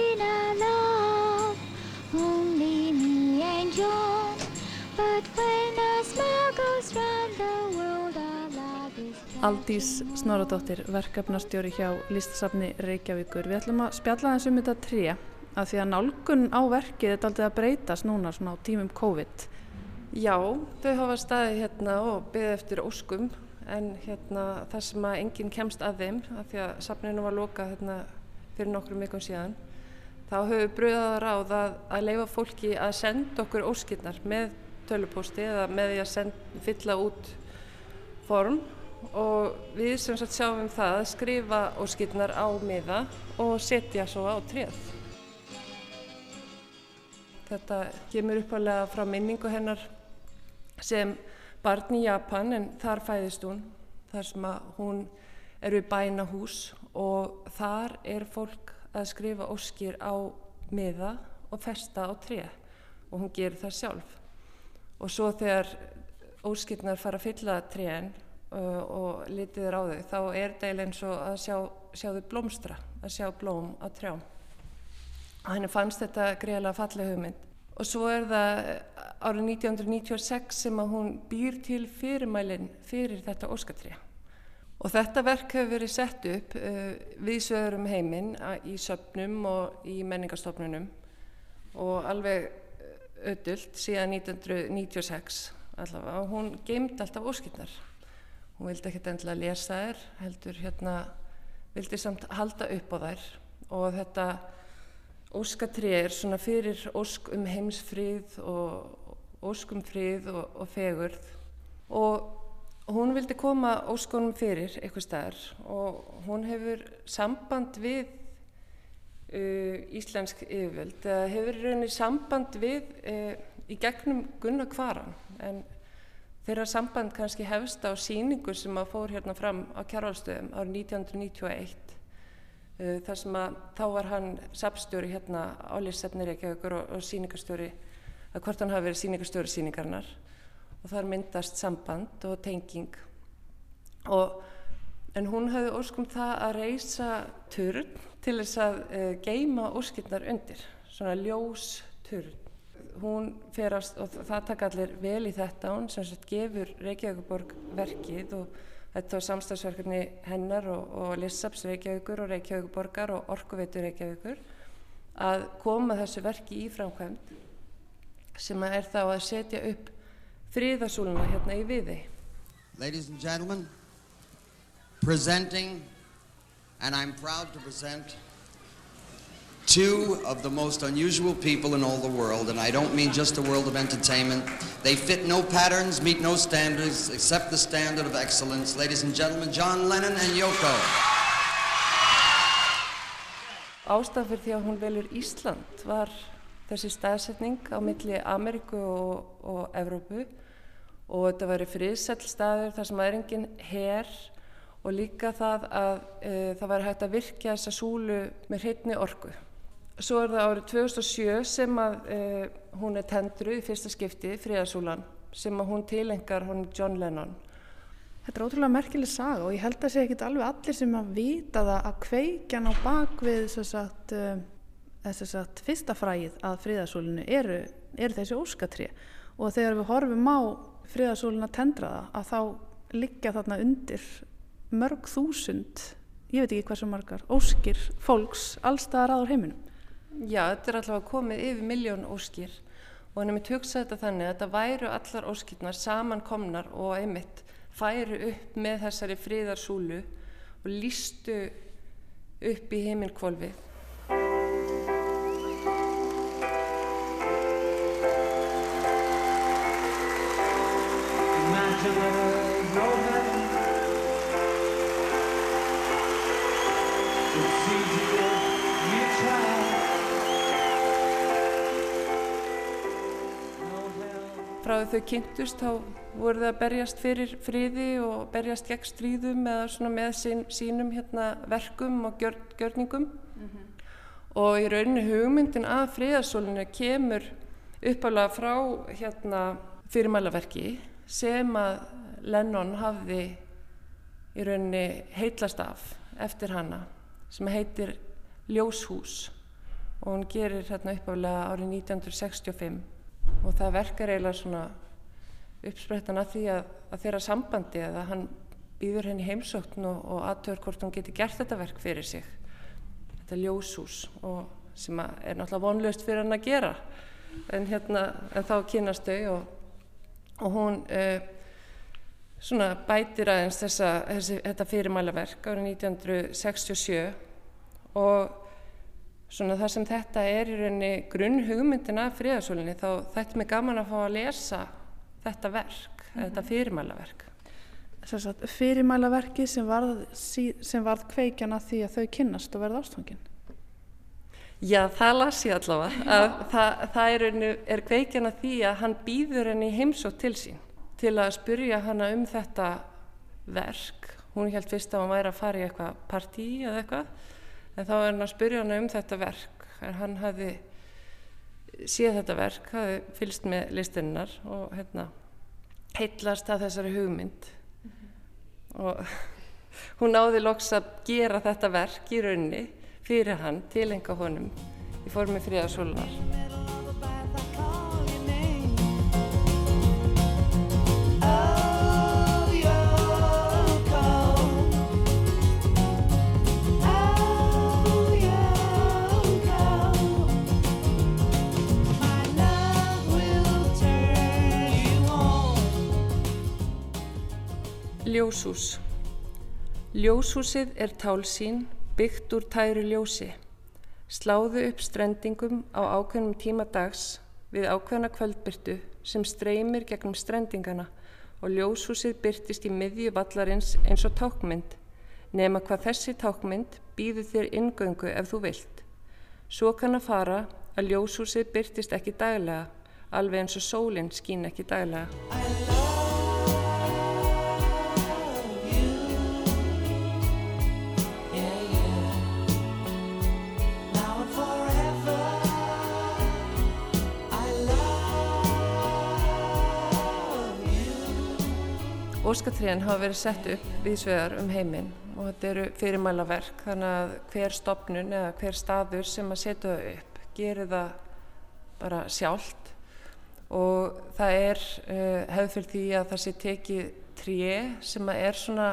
Aldís Snoradóttir, verkefnastjóri hjá Lístasafni Reykjavíkur. Við ætlum að spjalla þessum þetta tríja að því að nálgun á verkið er aldrei að breytast núna svona á tímum COVID. Já, þau hafa staðið hérna og byggðið eftir óskum en hérna það sem að enginn kemst að þeim að því að safninu var lokað hérna fyrir nokkrum miklum síðan þá höfum bröðaða ráð að, að leifa fólki að senda okkur óskilnar með tölupósti eða með því að send, fylla út form og við sem sagt sjáum það að skrifa óskilnar á miða og setja svo á tréð. Þetta kemur uppalega frá minningu hennar sem barn í Japan en þar fæðist hún, þar sem hún er við bænahús og þar er fólk að skrifa óskir á miða og festa á tré og hún gerir það sjálf. Og svo þegar óskirnar fara að fylla trén uh, og litið er á þau, þá er það eins og að sjá, sjá þau blómstra, að sjá blóm á trjám. Henni fannst þetta greiðlega falleg hugmynd. Og svo er það árið 1996 sem að hún býr til fyrirmælinn fyrir þetta óskatri og þetta verk hefur verið sett upp uh, við sögurum heiminn í söpnum og í menningarstofnunum. Og alveg ödult síðan 1996 allavega. Og hún geimd alltaf óskilnar hún vildi ekkert endilega lesa þær heldur hérna vildi samt halda upp á þær. Og þetta óskatrið er svona fyrir ósk um heimsfrið og ósk um frið og, og fegurð. Og hún vildi koma óskonum fyrir eitthvað staðar og hún hefur samband við uh, íslensk yfirvöld eða hefur rauninni samband við uh, í gegnum Gunnar Kvaran. En þeirra samband kannski hefst á síningu sem að fór hérna fram á Kjárvalstöðum árið 1991 uh, þar sem að þá var hann sapstjóri hérna álýrsefnir ekki og, og síningarstjóri að hvort hann hafi verið síningarstjóri síningarnar og þar myndast samband og tenging. Og en hún hafði óskum það að reysa turn til þess að uh, geima óskirnar undir, svona ljós turn. Hún ferast, og það taka allir vel í þetta, hún sem sagt gefur Reykjavíkuborg verkið og þetta var samstagsverkefni hennar og, og Lissaps Reykjavíkur og Reykjavíkuborgar og Orkuveitur Reykjavíkur að koma þessu verki í framkvæmt sem er þá að setja upp fríðasúluna hérna í viði. Ladies and gentlemen, presenting, and I'm proud to present, two of the most unusual people in all the world, and I don't mean just the world of entertainment. They fit no patterns, meet no standards, except the standard of excellence. Ladies and gentlemen, John Lennon and Yoko. Ástaf fyrir því að hún velur Ísland var þessi staðsetning á milli Ameríku og, og Evrópu og þetta væri friðsæll staður þar sem er enginn herr og líka það að e, það væri hægt að virkja þessa súlu með hreitni orgu. Svo er það árið 2007 sem að e, hún er tendru í fyrsta skipti, fríðarsúlan, sem að hún tilengar hún John Lennon. Þetta er ótrúlega merkileg saga og ég held að sé ekki alveg allir sem að vita það að kveikjan á bakvið þess að þess að fyrsta fræð að fríðarsúlinu eru, eru þessi óskatri og þegar við horfum á fríðarsúlinu að tendra það að þá liggja þarna undir mörg þúsund, ég veit ekki hversu margar, óskir fólks allstaðar aður heiminum. Já, þetta er allavega komið yfir miljón óskir og hann er með töksa þetta þannig að þetta væru allar óskirnar samankomnar og einmitt færu upp með þessari fríðarsúlu og lístu upp í heiminkvolfið. frá því þau kynntust þá voru það að berjast fyrir friði og berjast gegn stríðum eða svona með sín, sínum hérna, verkum og gjör, gjörningum. Mm -hmm. og í rauninni hugmyndin að friðarsólinu kemur uppalega frá hérna, fyrirmælaverki sem að Lennon hafði í rauninni heitlast af eftir hana sem heitir Ljóshús. Og hún gerir hérna uppalega árið 1965 og það verkar eiginlega svona uppsprettan að því að, að þeirra sambandi eða hann býður henni heimsókn og, og aðtöður hvort hún geti gert þetta verk fyrir sig. Þetta ljóshús og sem er náttúrulega vonlust fyrir hann að gera. En, hérna, en þá kynast þau og, og hún uh, svona bætir aðeins þessa, þessi, þetta fyrirmælaverk árið 1967 og svona það sem þetta er í rauninni grunn hugmyndin af fríðarsólinni þá þetta er mig gaman að fá að lesa þetta verk, mm -hmm. þetta fyrirmælaverk. Fyrirmælaverki sem varð, sem varð kveikjana því að þau kynnast og verða ástfangin Já, það las ég allavega að það, það er, er kveikjana því að hann býður henni heimsótt til sín til að spurja hana um þetta verk. Hún held fyrst að hann væri að fara í eitthvað partí eða eitthvað en þá er hann að spyrja hann um þetta verk. Hann hafi séð þetta verk, hafi fylst með listinnar og hérna heitlast að þessari hugmynd. Mm -hmm. og [LAUGHS] hún náði loks að gera þetta verk í raunni fyrir hann til enga honum í formi fríðarsólunar Ljóshús. Ljóshúsið er tálsín byggt úr tæru ljósi. Sláðu upp strendingum á ákveðnum tíma dags við ákveðna kvöldbyrtu sem streymir gegnum strendingana og ljóshúsið byrtist í miðju vallarins eins og tákmynd, nema hvað þessi tákmynd býður þér ingöngu ef þú vilt. Svo kann að fara að ljóshúsið byrtist ekki daglega, alveg eins og sólinn skín ekki daglega. Óskatriðan hafa verið sett upp viðsvegar um heiminn og þetta eru fyrirmælaverk þannig að hver stopnun eða hver staður sem að setja það upp gerir það bara sjálft. Og það er uh, hefð fyrir því að það sé tekið tré sem að er svona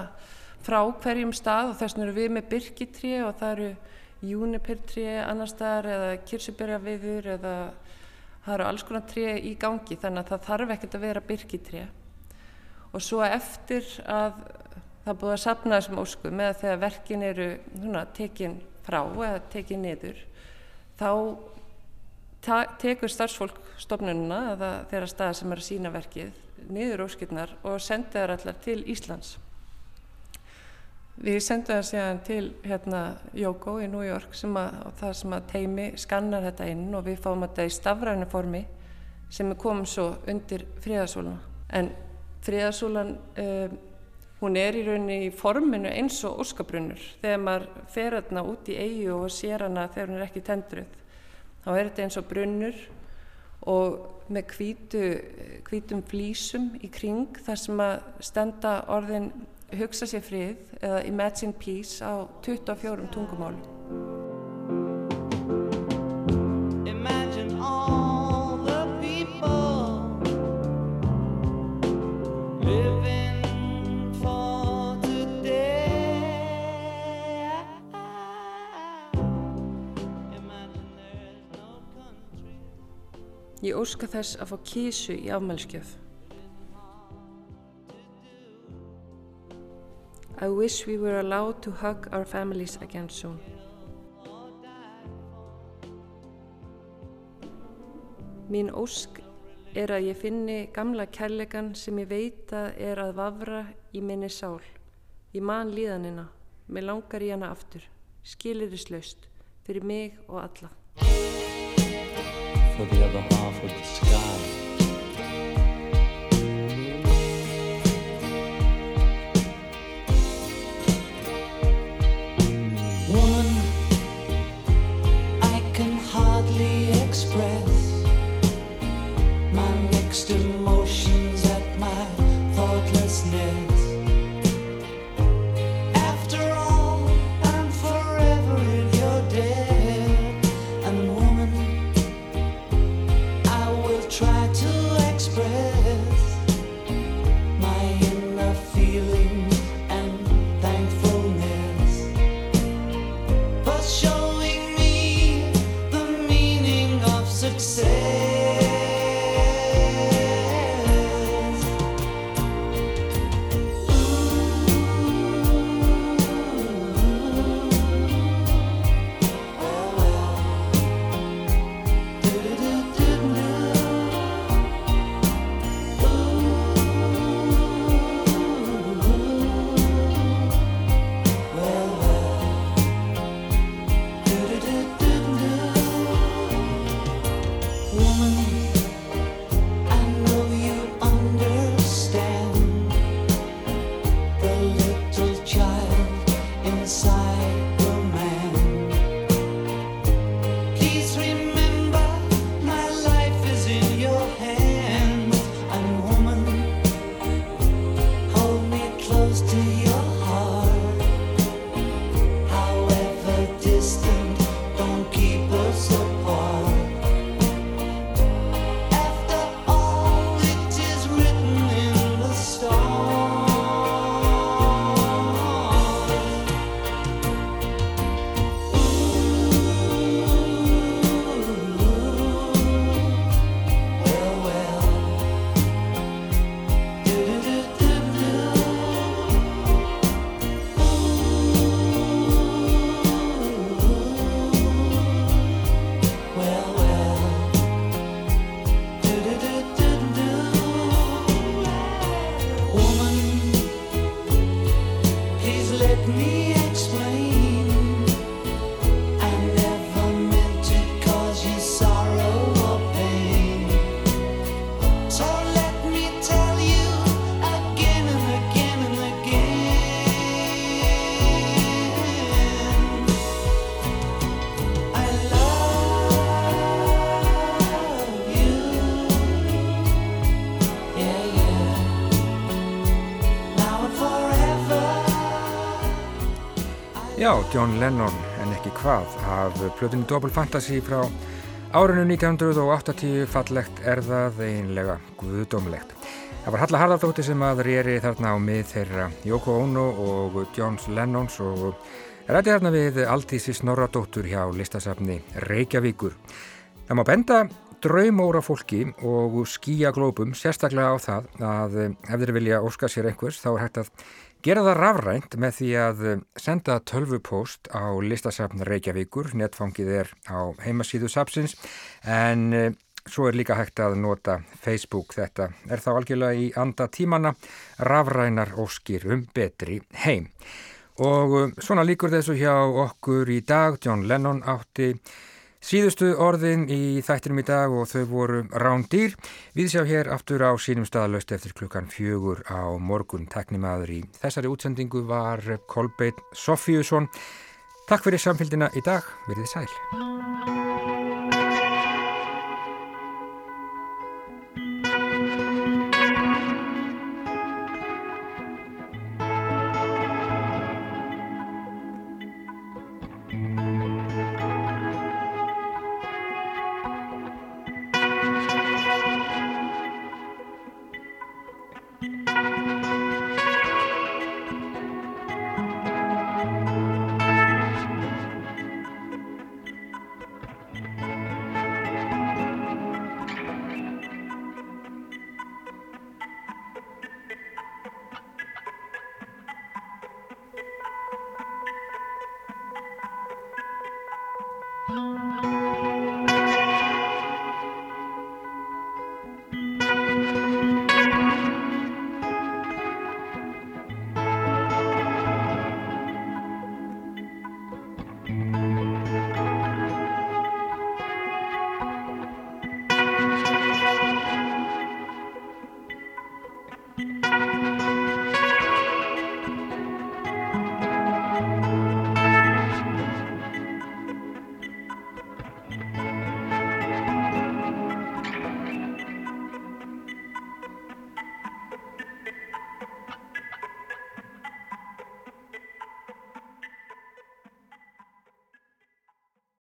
frá hverjum stað og þess vegna eru við með byrkitré og það eru júnipirtré annar staðar eða kirsuberjaviður eða það eru alls konar tré í gangi þannig að það þarf ekkert að vera byrkitré og svo eftir að það búið að sapna þessum óskum eða þegar verkin eru tekin frá eða tekin niður þá tekur starfsfólk stofnununa eða þeirra staða sem er að sína verkið niður óskilnar og senda þær allar til Íslands. Við sendum það séðan til hérna Jóko í New York sem að það sem að teimi skannar þetta inn og við fáum þetta í stafrænu formi sem er komið svo undir fríðasóluna. En Fríðarsúlan, um, hún er í rauninni í forminu eins og óskabrunnur. Þegar maður fer þarna út í eigi og sér hana þegar hún er ekki tendruð, þá er þetta eins og brunnur og með hvítu, hvítum flísum í kring þar sem að stenda orðin hugsa sér frið eða imagine peace á 24 tungumálum. Ég óska þess að fá kísu í afmælskjöf. I wish we were allowed to hug our families again soon. Mín ósk er að ég finni gamla kærleikan sem ég veit að er að vafra í minni sál. Ég man líðanina, með langar í hana aftur, skilirislaust, fyrir mig og alla. For the other half of the sky. John Lennon en ekki hvað af plötunni Double Fantasy frá árinu 1980 fallegt er það einlega guðdómlegt. Það var Halla Harðardóttir sem að rýri þarna á mið þeirra Yoko Ono og John Lennons og rætti þarna við Aldísi Snorradóttur hjá listasafni Reykjavíkur. Það má benda draumóra fólki og skýja glópum sérstaklega á það að ef þeir vilja óska sér einhvers þá er hægt að Gera það rafrænt með því að eh, senda tölvupóst á listasafn Reykjavíkur, netfangið er á heimasíðu sapsins en e, svo er líka hægt að nota Facebook þetta. Er þá algjörlega í anda tímana rafrænar óskir um betri heim. Og eh, svona líkur þessu hjá okkur í dag, John Lennon átti Síðustu orðin í þættinum í dag og þau voru rándýr. Við sjá hér aftur á sínum staðalöst eftir klukkan fjögur á morgun. Teknimaður í þessari útsendingu var Kolbeitt Sofíusson. Takk fyrir samfélgina í dag. Verðið sæl.